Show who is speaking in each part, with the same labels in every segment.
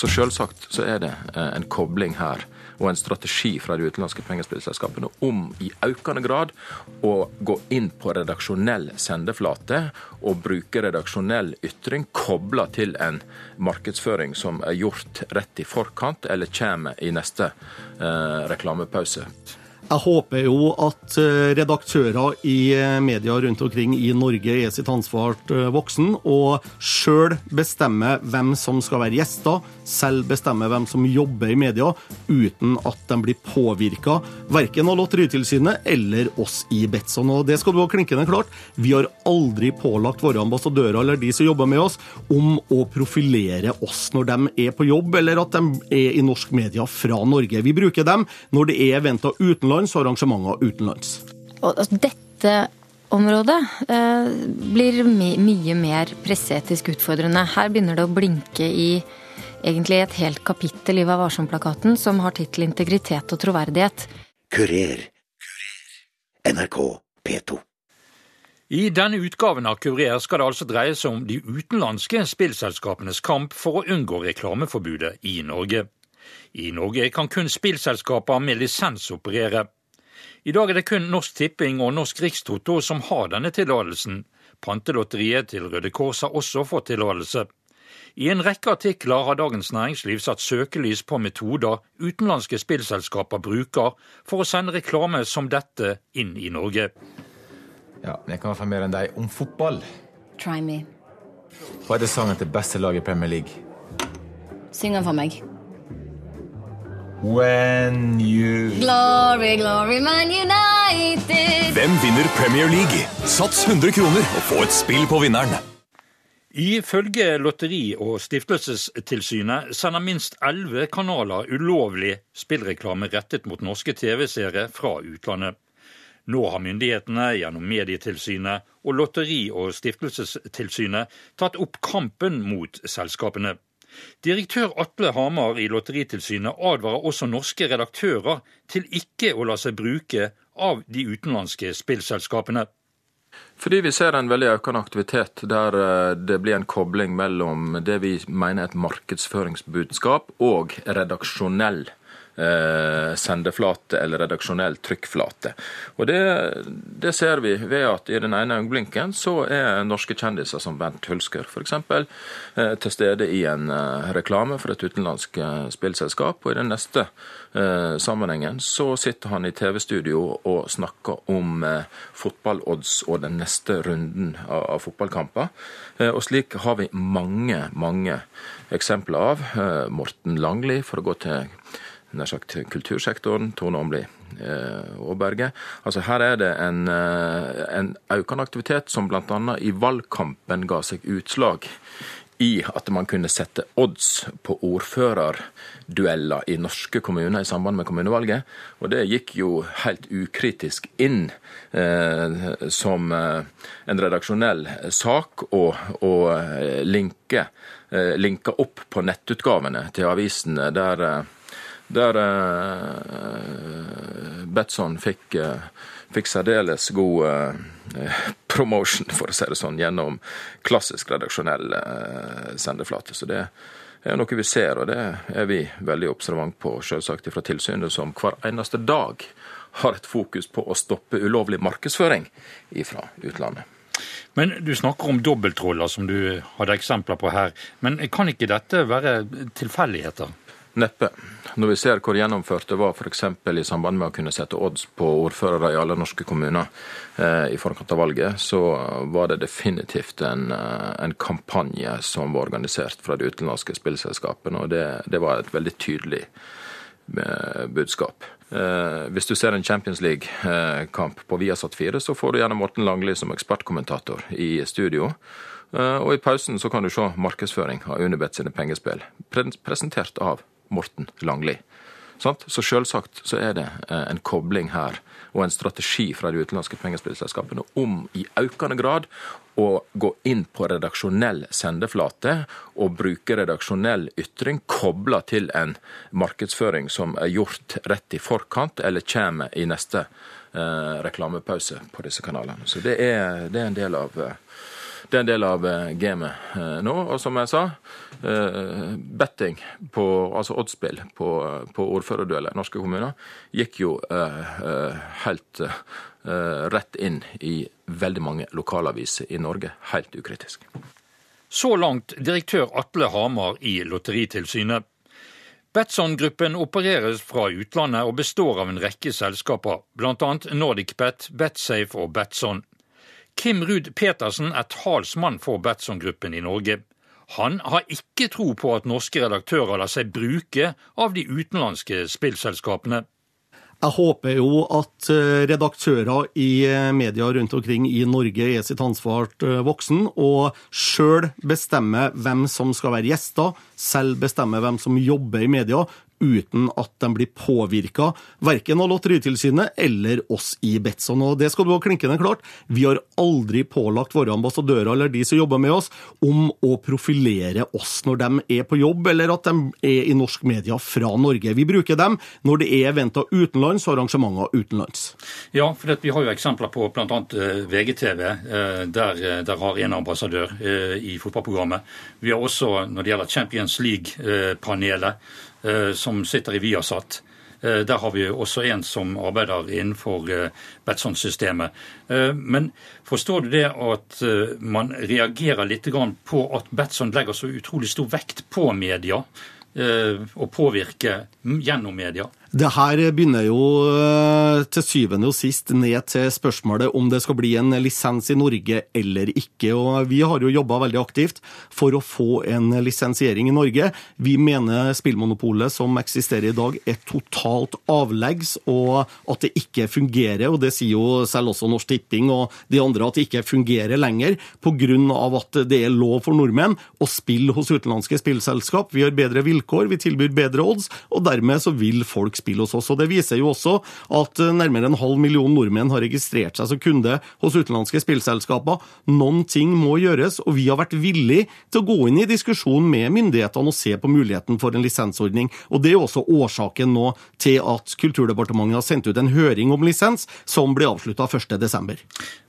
Speaker 1: Så selvsagt så er det eh, en kobling her og en strategi fra de utenlandske pengespillselskapene om i økende grad å gå inn på redaksjonell sendeflate og bruke redaksjonell ytring kobla til en markedsføring som er gjort rett i forkant eller kommer i neste eh, reklamepause.
Speaker 2: Jeg håper jo at eh, redaktører i media rundt omkring i Norge er sitt ansvar voksen og sjøl bestemmer hvem som skal være gjester, selv bestemmer hvem som jobber i media, uten at de blir påvirka verken av Lotteritilsynet eller oss i Betson. Og det skal du ha klinkende klart. Vi har aldri pålagt våre ambassadører eller de som jobber med oss, om å profilere oss når de er på jobb, eller at de er i norsk media fra Norge. Vi bruker dem når det er eventer utenlands og arrangementer utenlands.
Speaker 3: Og altså, dette området eh, blir my mye mer presseetisk utfordrende. Her begynner det å blinke i egentlig et helt kapittel i Vær varsom-plakaten som har tittel 'Integritet og troverdighet'.
Speaker 4: Kurer. NRK P2.
Speaker 5: I denne utgaven av Kurer skal det altså dreie seg om de utenlandske spillselskapenes kamp for å unngå reklameforbudet i Norge. I Norge kan kun spillselskaper med lisens operere. I dag er det kun Norsk Tipping og Norsk Rikstoto som har denne tillatelsen. Pantelotteriet til Røde Kors har også fått tillatelse. I en rekke artikler har Dagens Næringsliv satt søkelys på metoder utenlandske spillselskaper bruker for å sende reklame som dette inn i Norge.
Speaker 6: Ja, men jeg kan få mer enn deg om fotball.
Speaker 7: Try me.
Speaker 6: Hva er det sangen til beste lag i Premier League?
Speaker 7: Syng den for meg.
Speaker 6: When you
Speaker 7: Glory, glory, Man United.
Speaker 8: Hvem vinner Premier League? Sats 100 kroner og få et spill på vinneren.
Speaker 5: Ifølge Lotteri- og stiftelsestilsynet sender minst elleve kanaler ulovlig spillreklame rettet mot norske TV-seere fra utlandet. Nå har myndighetene gjennom Medietilsynet og Lotteri- og stiftelsestilsynet tatt opp kampen mot selskapene. Direktør Atle Hamar i Lotteritilsynet advarer også norske redaktører til ikke å la seg bruke av de utenlandske spillselskapene.
Speaker 1: Fordi vi ser en veldig økende aktivitet der eh, det blir en kobling mellom det vi mener er et markedsføringsbudskap og redaksjonell sendeflate eller redaksjonell trykkflate. Og det, det, ser vi ved at i den ene øyeblinken så er norske kjendiser som Bent Hulsker f.eks. Eh, til stede i en eh, reklame for et utenlandsk eh, spillselskap, og i den neste eh, sammenhengen så sitter han i TV-studio og snakker om eh, fotballodds og den neste runden av, av fotballkamper. Eh, og slik har vi mange, mange eksempler av. Morten Langli, for å gå til nær sagt kultursektoren, Tone Åmli og Berge. Altså Her er det en, eh, en økende aktivitet som bl.a. i valgkampen ga seg utslag i at man kunne sette odds på ordførerdueller i norske kommuner i samband med kommunevalget. Og det gikk jo helt ukritisk inn eh, som eh, en redaksjonell sak å, eh, linke, eh, linke opp på nettutgavene til avisene der eh, der uh, Betson fikk, uh, fikk særdeles god uh, promotion, for å si det sånn, gjennom klassisk redaksjonell sendeflate. Så det er noe vi ser, og det er vi veldig observant på, selvsagt fra tilsynet, som hver eneste dag har et fokus på å stoppe ulovlig markedsføring fra utlandet.
Speaker 5: Men Du snakker om dobbeltroller, som du hadde eksempler på her. Men kan ikke dette være tilfeldigheter?
Speaker 1: Neppe. Når vi ser hvor gjennomført det var f.eks. i samband med å kunne sette odds på ordførere i alle norske kommuner eh, i forkant av valget, så var det definitivt en, eh, en, kampanje som var organisert fra de utenlandske spillselskapene. Og det, det var et veldig tydelig eh, budskap. Eh, hvis du ser en Champions League-kamp på Viasat 4, så får du gjerne Morten Langli som ekspertkommentator i studio. Eh, og i pausen så kan du se markedsføring av Unibet sine pengespill, presentert av Morten Langli. Så selvsagt så er det eh, en kobling her og en strategi fra de utenlandske pengespillselskapene om i økende grad å gå inn på redaksjonell sendeflate og bruke redaksjonell ytring kobla til en markedsføring som er gjort rett i forkant eller kommer i neste eh, reklamepause på disse kanalene. Så det er, det er en del av eh, Det er en del av eh, gamet eh, nå. Og som jeg sa, eh, betting på altså oddspill på, på ordførerdueller i norske kommuner gikk jo helt rett inn i veldig mange lokalaviser i Norge, helt ukritisk.
Speaker 5: Så langt direktør Atle Hamar i Lotteritilsynet. Betson-gruppen opereres fra utlandet og består av en rekke selskaper, bl.a. NordicBet, Betsafe og Betson. Kim Ruud Petersen er talsmann for Betson-gruppen i Norge. Han har ikke tro på at norske redaktører lar seg bruke av de utenlandske spillselskapene.
Speaker 2: Jeg håper jo at eh, redaktører i eh, media rundt omkring i Norge er sitt ansvar eh, voksen, og sjøl bestemmer hvem som skal være gjester, selv bestemmer hvem som jobber i media, uten at de blir påvirka verken av Lotteritilsynet eller oss i Betson. Og det skal du ha klinkende klart. Vi har aldri pålagt våre ambassadører eller de som jobber med oss, om å profilere oss når de er på jobb, eller at de er i norsk media fra Norge. Vi bruker dem når det er eventer utenlands og arrangementer utenlands.
Speaker 5: Ja, for vi har jo eksempler på bl.a. Eh, VGTV. Eh, der, eh, der har en ambassadør i fotballprogrammet. Vi har også, når det gjelder Champions League-panelet, som sitter i Viasat. Eh, der har vi også en som arbeider innenfor eh, Betson-systemet. Men forstår du det at man reagerer litt på at Betson legger så utrolig stor vekt på media? Og påvirke gjennom media?
Speaker 2: Det her begynner jo eh, til syvende og sist ned til spørsmålet om det skal bli en lisens i Norge eller ikke. Og vi har jo jobba veldig aktivt for å få en lisensiering i Norge. Vi mener spillmonopolet som eksisterer i dag er totalt avleggs, og at det ikke fungerer. Og det sier jo selv også Norsk Tipping og de andre at det ikke fungerer lenger, pga. at det er lov for nordmenn å spille hos utenlandske spillselskap. Vi har bedre vilkår, vi tilbyr bedre odds, og dermed så vil folk spill hos oss. og Det viser jo også at eh, nærmere en halv million nordmenn har registrert seg som kunde hos utenlandske spillselskaper. Noen ting må gjøres, og vi har vært villige til å gå inn i diskusjon med myndighetene og se på muligheten for en lisensordning. Og Det er også årsaken nå til at Kulturdepartementet har sendt ut en høring om lisens, som ble avslutta 1.12.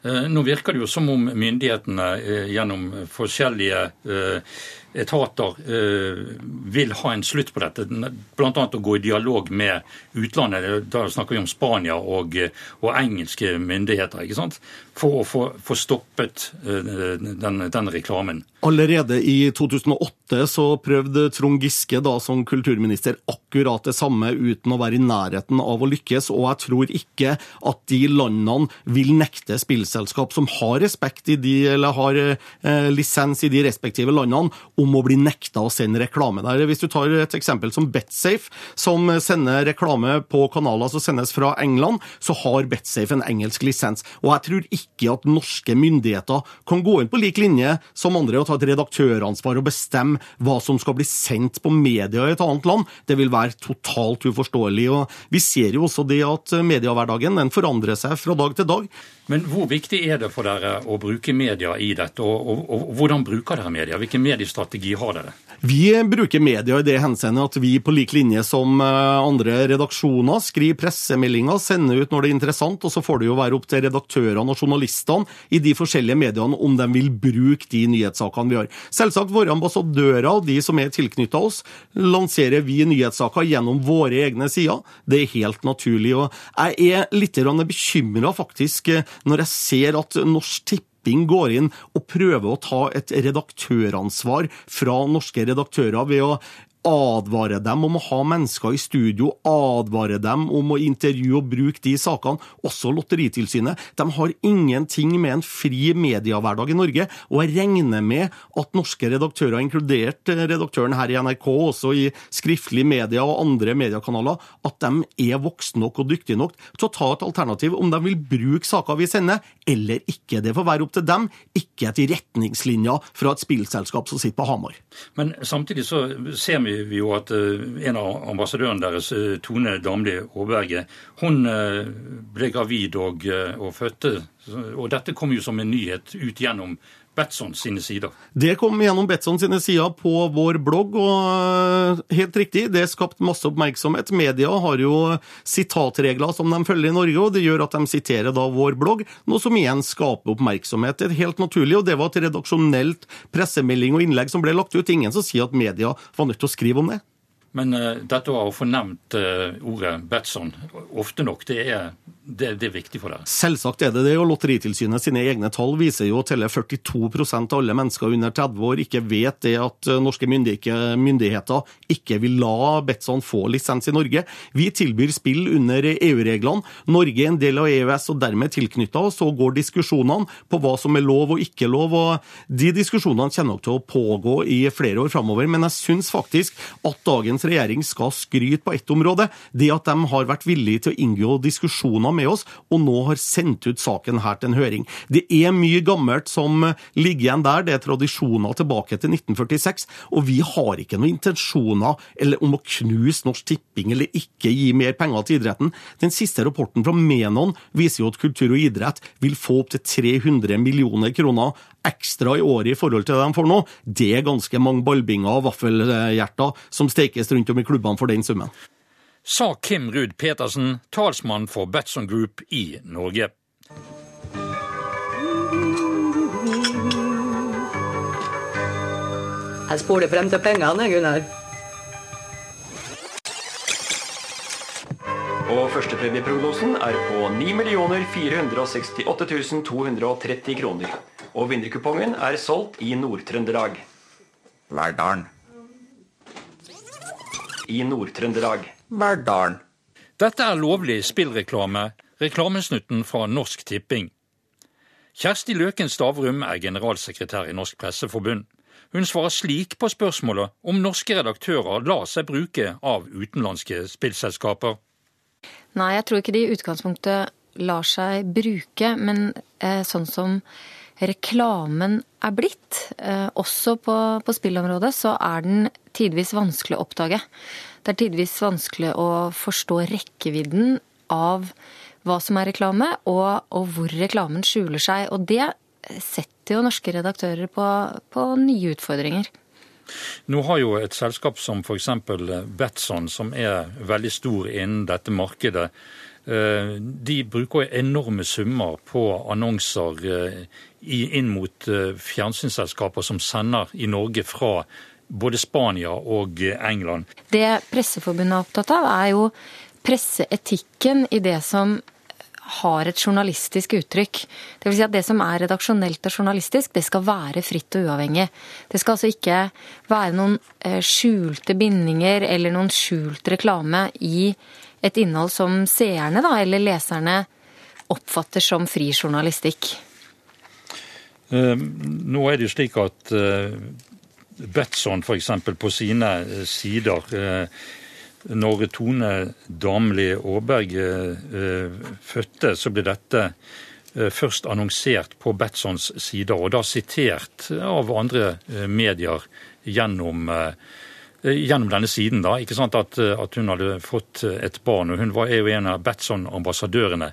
Speaker 5: Eh, nå virker det jo som om myndighetene eh, gjennom forskjellige etater eh, vil ha en slutt på dette. Bl.a. å gå i dialog med utlandet. Da snakker vi om Spania og, og engelske myndigheter. ikke sant? For å få, få stoppet eh, den, den, reklamen.
Speaker 2: Allerede i 2008 så prøvde Trond Giske da som kulturminister akkurat det samme uten å være i nærheten av å lykkes. Og jeg tror ikke at de landene vil nekte spillselskap som har respekt i de, eller har eh, lisens i de respektive landene, om å bli nekta å sende reklame der. Hvis du tar et eksempel som Betsafe, som sender reklame på kanaler som sendes fra England, så har Betsafe en engelsk lisens. Og jeg tror ikke at norske myndigheter kan gå inn på lik linje som andre og ta et redaktøransvar og bestemme hva som skal bli sendt på media i et annet land. Det vil være totalt uforståelig. og Vi ser jo også det at mediehverdagen forandrer seg fra dag til dag.
Speaker 5: Men hvor viktig er det for dere å bruke media i dette, og, og, og hvordan bruker dere media? Hvilken mediestrategi har dere?
Speaker 2: Vi bruker media i det henseende at vi på lik linje som eh, andre redaksjoner skriver pressemeldinger, sender ut når det er interessant, og så får det jo være opp til redaktørene og journalistene i de forskjellige mediene om de vil bruke de nyhetssakene vi har. Selvsagt våre ambassadører og de som er tilknytta oss, lanserer vi nyhetssaker gjennom våre egne sider. Det er helt naturlig. og Jeg er litt bekymra faktisk eh, når jeg ser at Norsk Tipping Tipping går inn og prøver å ta et redaktøransvar fra norske redaktører ved å advare dem om å ha mennesker i studio, advare dem om å intervjue og bruke de sakene. Også Lotteritilsynet. De har ingenting med en fri mediehverdag i Norge, og jeg regner med at norske redaktører, inkludert redaktøren her i NRK, også i skriftlig media og andre mediekanaler, at de er voksne nok og dyktige nok til å ta et alternativ om de vil bruke saker vi sender, eller ikke. Det får være opp til dem, ikke etter retningslinjer fra et spillselskap som sitter på Hamar.
Speaker 5: Men samtidig så ser vi vi jo at eh, en av ambassadørene deres, eh, Tone Damli Aaberge, hun eh, ble gravid og, og, fødte. Og dette kom jo som en nyhet ut gjennom Betson sine sider?
Speaker 2: Det kom gjennom Betson sine sider på vår blogg, og øh, helt riktig, det skapte masse oppmerksomhet. Media har jo sitatregler som de følger i Norge, og det gjør at de siterer da vår blogg, noe som igjen skaper oppmerksomhet. Det er helt naturlig, og det var et redaksjonelt pressemelding og innlegg som ble lagt ut. Ingen som sier at media var nødt til å skrive om det.
Speaker 5: Men uh, dette å få nevnt uh, ordet Betson ofte nok, det er, det, det er, viktig for deg?
Speaker 2: Selvsagt er det det, og Lotteritilsynet sine egne tall viser jo at hele 42% av alle mennesker under 30 år ikke vet det at uh, norske myndigheter ikke vil la Betson få lisens i Norge. Vi tilbyr spill under EU-reglene. Norge er en del av EØS og dermed tilknytta, så går diskusjonene på hva som er lov og ikke lov. og De diskusjonene kommer nok til å pågå i flere år framover, men jeg syns faktisk at dagens dagens regjering skal skryte på ett område. Det at de har vært villige til å inngå diskusjoner med oss, og nå har sendt ut saken her til en høring. Det er mye gammelt som ligger igjen der. Det er tradisjoner tilbake til 1946. Og vi har ikke noen intensjoner om å knuse Norsk Tipping eller ikke gi mer penger til idretten. Den siste rapporten fra Menon viser jo at kultur og idrett vil få opptil 300 millioner kroner ekstra i året i forhold til det de får nå. Det er ganske mange ballbinger og vaffelhjerter som stekes rundt om i klubbene for den summen.
Speaker 5: Sa Kim Ruud Petersen, talsmann for Batson Group i Norge.
Speaker 9: Jeg spoler frem til pengene, Gunnar.
Speaker 10: Og førstepremieprognosen er på 9 468 230 kroner. Og vinnerkupongen er solgt i Nord-Trøndelag.
Speaker 11: Verdalen.
Speaker 10: I Nord-Trøndelag.
Speaker 11: Verdalen.
Speaker 5: Dette er lovlig spillreklame, reklamesnutten fra Norsk Tipping. Kjersti Løken Stavrum er generalsekretær i Norsk Presseforbund. Hun svarer slik på spørsmålet om norske redaktører lar seg bruke av utenlandske spillselskaper.
Speaker 3: Nei, jeg tror ikke de i utgangspunktet lar seg bruke, men eh, sånn som reklamen er blitt, eh, også på, på, spillområdet, så er den tidvis vanskelig å oppdage. Det er tidvis vanskelig å forstå rekkevidden av hva som er reklame, og, og hvor reklamen skjuler seg. Og det setter jo norske redaktører på, på nye utfordringer.
Speaker 5: Nå har jo et selskap som f.eks. Betson, som er veldig stor innen dette markedet, eh, de bruker enorme summer på annonser eh, inn mot eh, fjernsynsselskaper som sender i Norge fra både Spania og England.
Speaker 3: Det Presseforbundet er opptatt av, er jo presseetikken i det som har et journalistisk uttrykk. Det vil si at det som er redaksjonelt og journalistisk, det skal være fritt og uavhengig. Det skal altså ikke være noen eh, skjulte bindinger eller noen skjult reklame i et innhold som seerne da, eller leserne oppfatter som fri journalistikk.
Speaker 5: Eh, nå er det jo slik at eh, Betson f.eks. på sine eh, sider når Tone Damli Aaberg fødte, så ble dette først annonsert på Betsons sider, og da sitert av andre medier gjennom Eh, gjennom denne siden da, ikke sant, at, eh, at, hun hadde fått eh, et barn. og Hun var, er jo en av Betson-ambassadørene.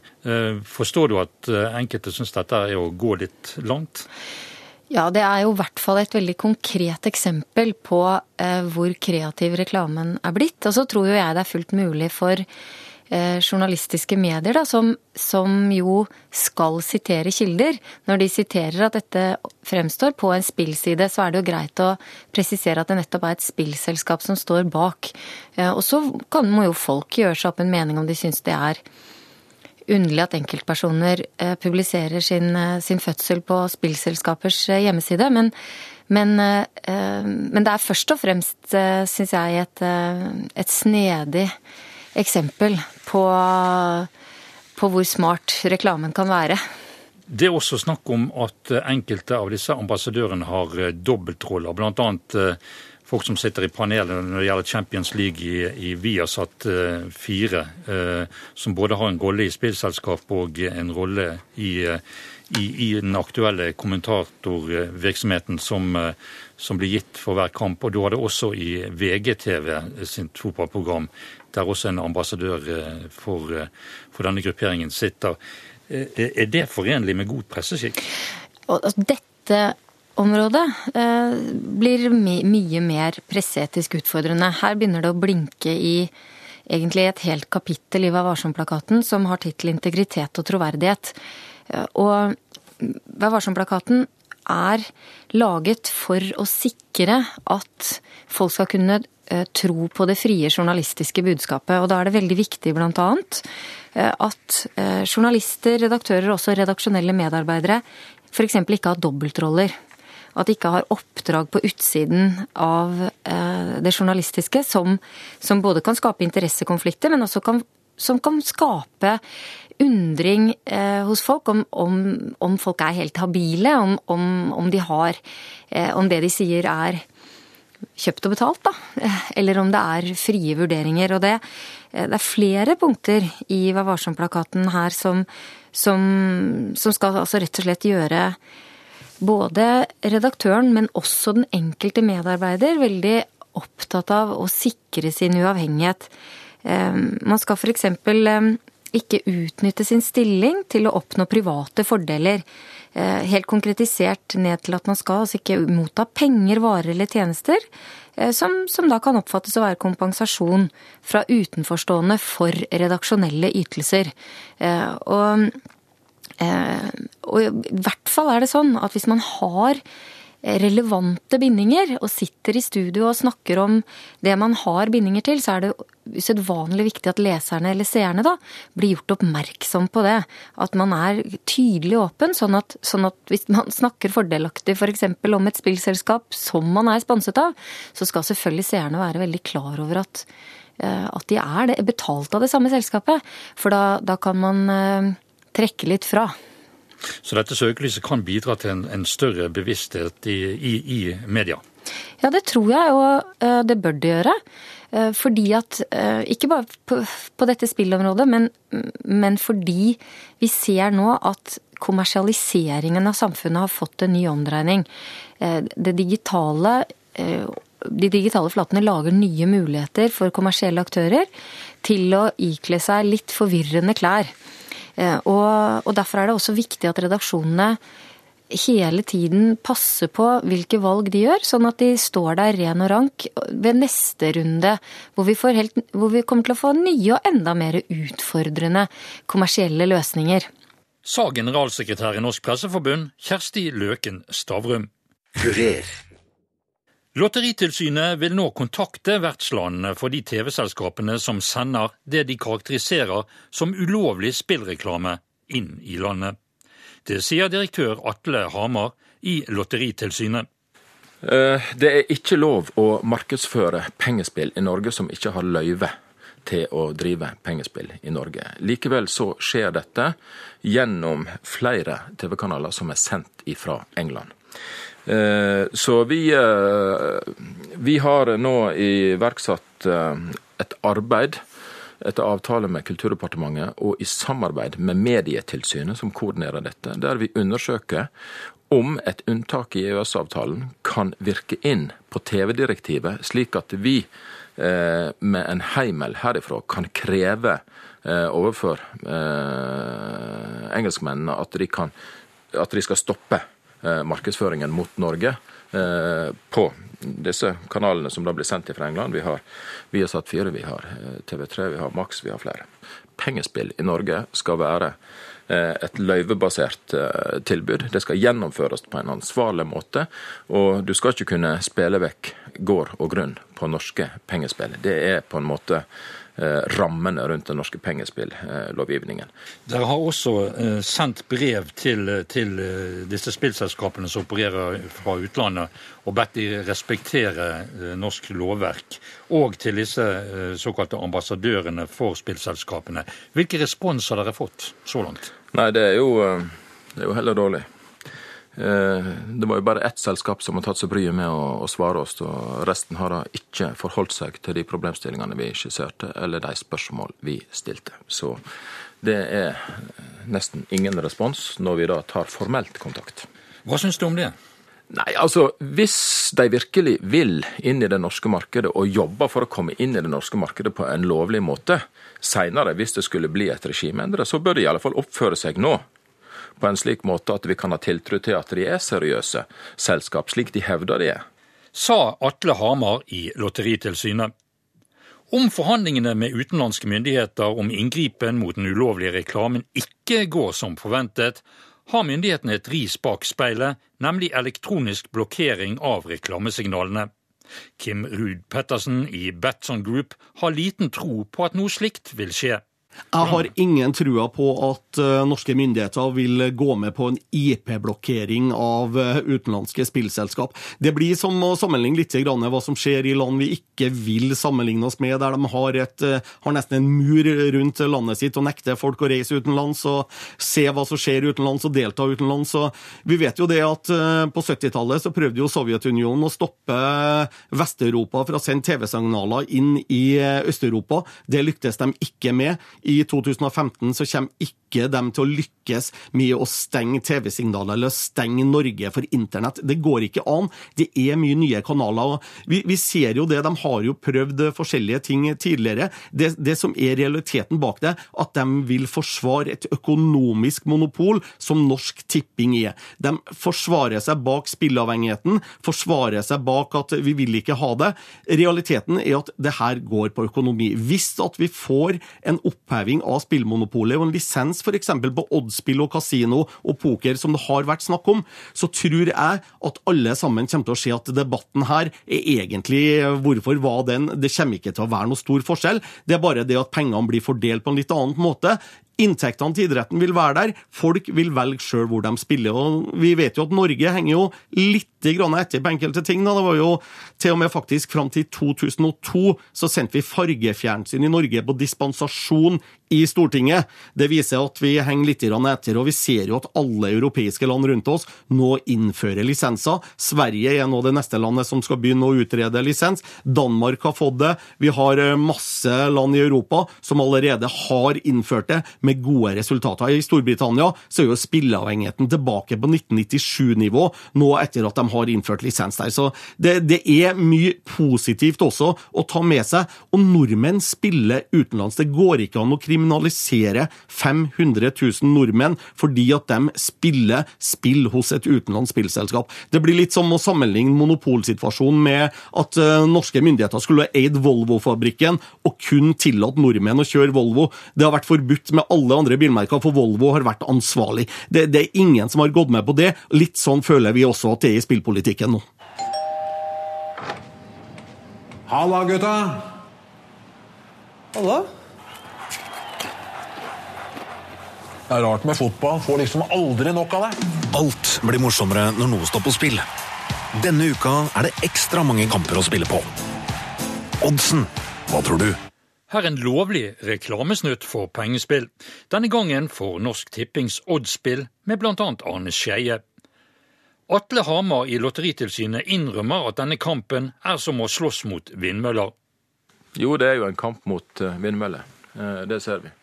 Speaker 5: Forstår du at enkelte syns dette er å gå litt langt?
Speaker 3: Ja, det er jo i hvert fall et veldig konkret eksempel på eh, hvor kreativ reklamen er blitt. Og så tror jo jeg det er fullt mulig for Eh, journalistiske medier, da, som, som, jo skal sitere kilder. Når de siterer at dette fremstår på en spillside, så er det jo greit å presisere at det nettopp er et spillselskap som står bak. Eh, og så kan, må jo folk gjøre seg opp en mening om de syns det er underlig at enkeltpersoner eh, publiserer sin, sin fødsel på spillselskapers hjemmeside. men men, men, det er først og fremst, syns jeg, et, et snedig eksempel på, på hvor smart reklamen kan være.
Speaker 5: Det er også snakk om at enkelte av disse ambassadørene har eh, dobbeltroller. Blant Eh, folk som sitter i panelet når det gjelder Champions League i, i Viasat 4, eh, som både har en rolle i spillselskap og en rolle i, i, i den aktuelle kommentatorvirksomheten som, som blir gitt for hver kamp. Og du har det også i VGTV sitt fotballprogram der også en ambassadør eh, for, eh, for denne grupperingen sitter. Eh, er det forenlig med god presseskikk?
Speaker 3: Altså, dette området eh, blir my mye mer presseetisk utfordrende. Her begynner det å blinke i egentlig et helt kapittel i Vær varsom-plakaten som har tittel 'Integritet og troverdighet'. Eh, og Vær varsom-plakaten er laget for å sikre at folk skal kunne eh, tro på det frie journalistiske budskapet. Og da er det veldig viktig bl.a. at journalister, redaktører og også redaksjonelle medarbeidere f.eks. ikke har dobbeltroller. At de ikke har oppdrag på utsiden av det journalistiske som, som både kan skape interessekonflikter, men også kan, som kan skape undring eh, hos folk om, om, om, folk er helt habile, om, om de har eh, Om det de sier er kjøpt og betalt, da. Eller om det er frie vurderinger. Og det, det er flere punkter i Vær varsom-plakaten her som, som, som skal altså rett og slett gjøre både redaktøren, men også den enkelte medarbeider veldig opptatt av å sikre sin uavhengighet. Eh, man skal f.eks. ikke utnytte sin stilling til å oppnå private fordeler. Eh, helt konkretisert ned til at man skal altså ikke motta penger, varer eller tjenester. Eh, som, som, da kan oppfattes å være kompensasjon fra utenforstående for redaksjonelle ytelser. Og, og i hvert fall er det sånn at hvis man har relevante bindinger og sitter i studio og snakker om det man har bindinger til, så er det usedvanlig viktig at leserne eller seerne da blir gjort oppmerksom på det. At man er tydelig åpen, sånn at, sånn at hvis man snakker fordelaktig f.eks. For om et spillselskap som man er sponset av, så skal selvfølgelig seerne være veldig klar over at, eh, at de er det, betalt av det samme selskapet. For da, da kan man eh, trekke litt fra.
Speaker 5: Så dette søkelyset kan bidra til en, en større bevissthet i, i, i, media?
Speaker 3: Ja, det tror jeg, og eh, det bør det gjøre. Eh, fordi at, eh, Ikke bare på, på dette spillområdet, men, men, fordi vi ser nå at kommersialiseringen av samfunnet har fått en ny omdreining. Det digitale de digitale flatene lager nye muligheter for kommersielle aktører til å ikle seg litt forvirrende klær. Eh, og, og derfor er det også viktig at redaksjonene hele tiden passer på hvilke valg de gjør, sånn at de står der ren og rank ved neste runde, hvor vi, helt, hvor vi, kommer til å få nye og enda mer utfordrende kommersielle løsninger.
Speaker 5: Sa generalsekretær i Norsk Presseforbund, Kjersti Løken Stavrum.
Speaker 4: Kurer.
Speaker 5: Lotteritilsynet vil nå kontakte vertslandene for de TV-selskapene som sender det de karakteriserer som ulovlig spillreklame inn i landet. Det sier direktør Atle Hamar i Lotteritilsynet.
Speaker 1: Eh, det er ikke lov å markedsføre pengespill i Norge som ikke har løyve til å drive pengespill i Norge. Likevel så skjer dette gjennom flere TV-kanaler som er sendt ifra England. Eh, så vi, eh, vi har nå iverksatt eh, et arbeid etter avtale med Kulturdepartementet og i samarbeid med Medietilsynet, som koordinerer dette, der vi undersøker om et unntak i EØS-avtalen kan virke inn på TV-direktivet, slik at vi med en heimel herifra kan kreve overfor engelskmennene at de, kan, at de skal stoppe markedsføringen mot Norge eh, på disse kanalene som da blir sendt fra England. Vi har Viasat 4, vi har eh, TV3, vi har Max, vi har flere. Pengespill i Norge skal være et løyvebasert tilbud. Det skal gjennomføres på en ansvarlig måte. Og du skal ikke kunne spille vekk gård og grunn på norske pengespill. Det er på en måte Eh, rammene rundt den norske pengespilllovgivningen.
Speaker 5: Dere har også eh, sendt brev til, til eh, disse spillselskapene som opererer fra utlandet, og bedt de respektere norsk lovverk. Og til disse såkalte ambassadørene for spillselskapene. Hvilke respons har dere fått så langt?
Speaker 1: Nei, det er jo, det er jo heller dårlig. Eh, det var jo bare ett selskap som har tatt seg bryet med å, å, svare oss, og resten har da ikke forholdt seg til de problemstillingene vi skisserte, eller de spørsmål vi stilte. Så det er nesten ingen respons når vi da tar formelt kontakt.
Speaker 5: Hva syns du om det?
Speaker 1: Nei, altså, Hvis de virkelig vil inn i det norske markedet og jobber for å komme inn i det norske markedet på en lovlig måte, seinere, hvis det skulle bli et regimeendre, så bør de i alle fall oppføre seg nå på en slik måte at vi kan ha tiltro til at de er seriøse selskap, slik de hevder de er.
Speaker 5: Sa Atle Hamar i Lotteritilsynet. Om forhandlingene med utenlandske myndigheter om inngripen mot den ulovlige reklamen ikke går som forventet, har myndighetene et ris bak speilet, nemlig elektronisk blokkering av reklamesignalene. Kim Ruud Pettersen i Batson Group har liten tro på at noe slikt vil skje.
Speaker 2: Jeg har ingen trua på at uh, norske myndigheter vil gå med på en IP-blokkering av uh, utenlandske spillselskap. Det blir som å sammenligne litt hva som skjer i land vi ikke vil sammenligne oss med, der de har, et, uh, har nesten en mur rundt landet sitt og nekter folk å reise utenlands og se hva som skjer utenlands og delta utenlands. Og vi vet jo det at på 70-tallet så prøvde jo Sovjetunionen å stoppe Vest-Europa fra å sende TV-signaler inn i Øst-Europa. Det lyktes de ikke med i 2015 så kommer ikke de til å lykkes med å stenge TV-signaler eller stenge Norge for internett. Det går ikke an. Det er mye nye kanaler. Vi, vi ser jo det, de har jo prøvd forskjellige ting tidligere. Det, det som er realiteten bak det, at de vil forsvare et økonomisk monopol som Norsk Tipping er. De forsvarer seg bak spilleavhengigheten, forsvarer seg bak at vi vil ikke ha det. Realiteten er at det her går på økonomi. Hvis at vi får en oppheving av spillmonopolet og en lisens f.eks. på oddspill og kasino og poker, som det har vært snakk om, så tror jeg at alle sammen kommer til å se at debatten her er egentlig hvorfor var den? Det kommer ikke til å være noe stor forskjell. Det er bare det at pengene blir fordelt på en litt annen måte. Inntektene til idretten vil være der. Folk vil velge sjøl hvor de spiller. og Vi vet jo at Norge henger jo litt etter på enkelte ting. Da. Det var jo til og med faktisk fram til 2002 så sendte vi fargefjernsyn i Norge på dispensasjon i Stortinget. Det viser at vi henger litt etter, og vi ser jo at alle europeiske land rundt oss nå innfører lisenser. Sverige er nå det neste landet som skal begynne å utrede lisens. Danmark har fått det. Vi har masse land i Europa som allerede har innført det med gode resultater. I Storbritannia så er jo spilleavhengigheten tilbake på 1997-nivå nå etter at de har innført lisens der. Så det, det, er mye positivt også å ta med seg. Og nordmenn spiller utenlands. Det går ikke an å kriminalisere 500 000 nordmenn fordi at de spiller spill hos et utenlandsk spillselskap. Det blir litt som å sammenligne monopolsituasjonen med at uh, norske myndigheter skulle eid Volvo-fabrikken og kun tillatt nordmenn å kjøre Volvo. Det har vært forbudt med alle andre bilmerker, for Volvo har vært ansvarlig. Det, det, er ingen som har gått med på det. Litt sånn føler vi også at det er i spillpolitikken nå.
Speaker 12: Halla, gutta.
Speaker 13: Halla.
Speaker 12: Det er rart med fotball. Får liksom aldri nok av det.
Speaker 8: Alt blir morsommere når noe står på spill. Denne uka er det ekstra mange kamper å spille på. Oddsen, hva tror du?
Speaker 5: Her en lovlig reklamesnutt for pengespill. Denne gangen for Norsk Tippings Oddspill med bl.a. Arne Skeie. Atle Hamar i Lotteritilsynet innrømmer at denne kampen er som å slåss mot vindmøller.
Speaker 1: Jo, det er jo en kamp mot eh, vindmøller. Eh, det ser vi.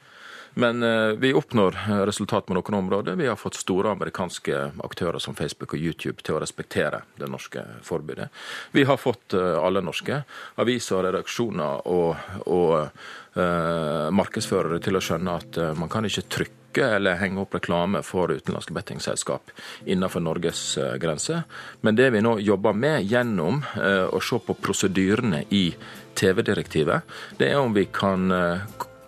Speaker 1: Men eh, vi oppnår resultat på noen områder. Vi har fått store amerikanske aktører som Facebook og YouTube til å respektere det norske forbudet. Vi har fått alle norske aviser redaksjoner og, og markedsførere til å skjønne at man kan ikke trykke eller henge opp reklame for utenlandske bettingselskap innenfor Norges grenser. Men det vi nå jobber med gjennom å se på prosedyrene i TV-direktivet, det er om vi kan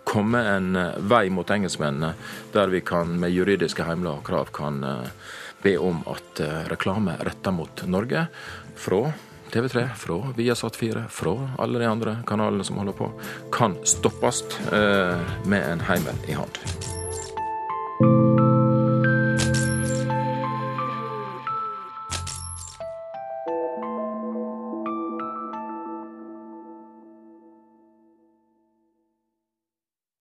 Speaker 1: komme en eh, vei mot engelskmennene der vi kan med juridiske heimler og krav kan eh, be om at eh, reklame retta mot Norge fra TV3, fra Viasat4, fra alle de andre kanalene som holder på, kan stoppes med en heimel i hånd.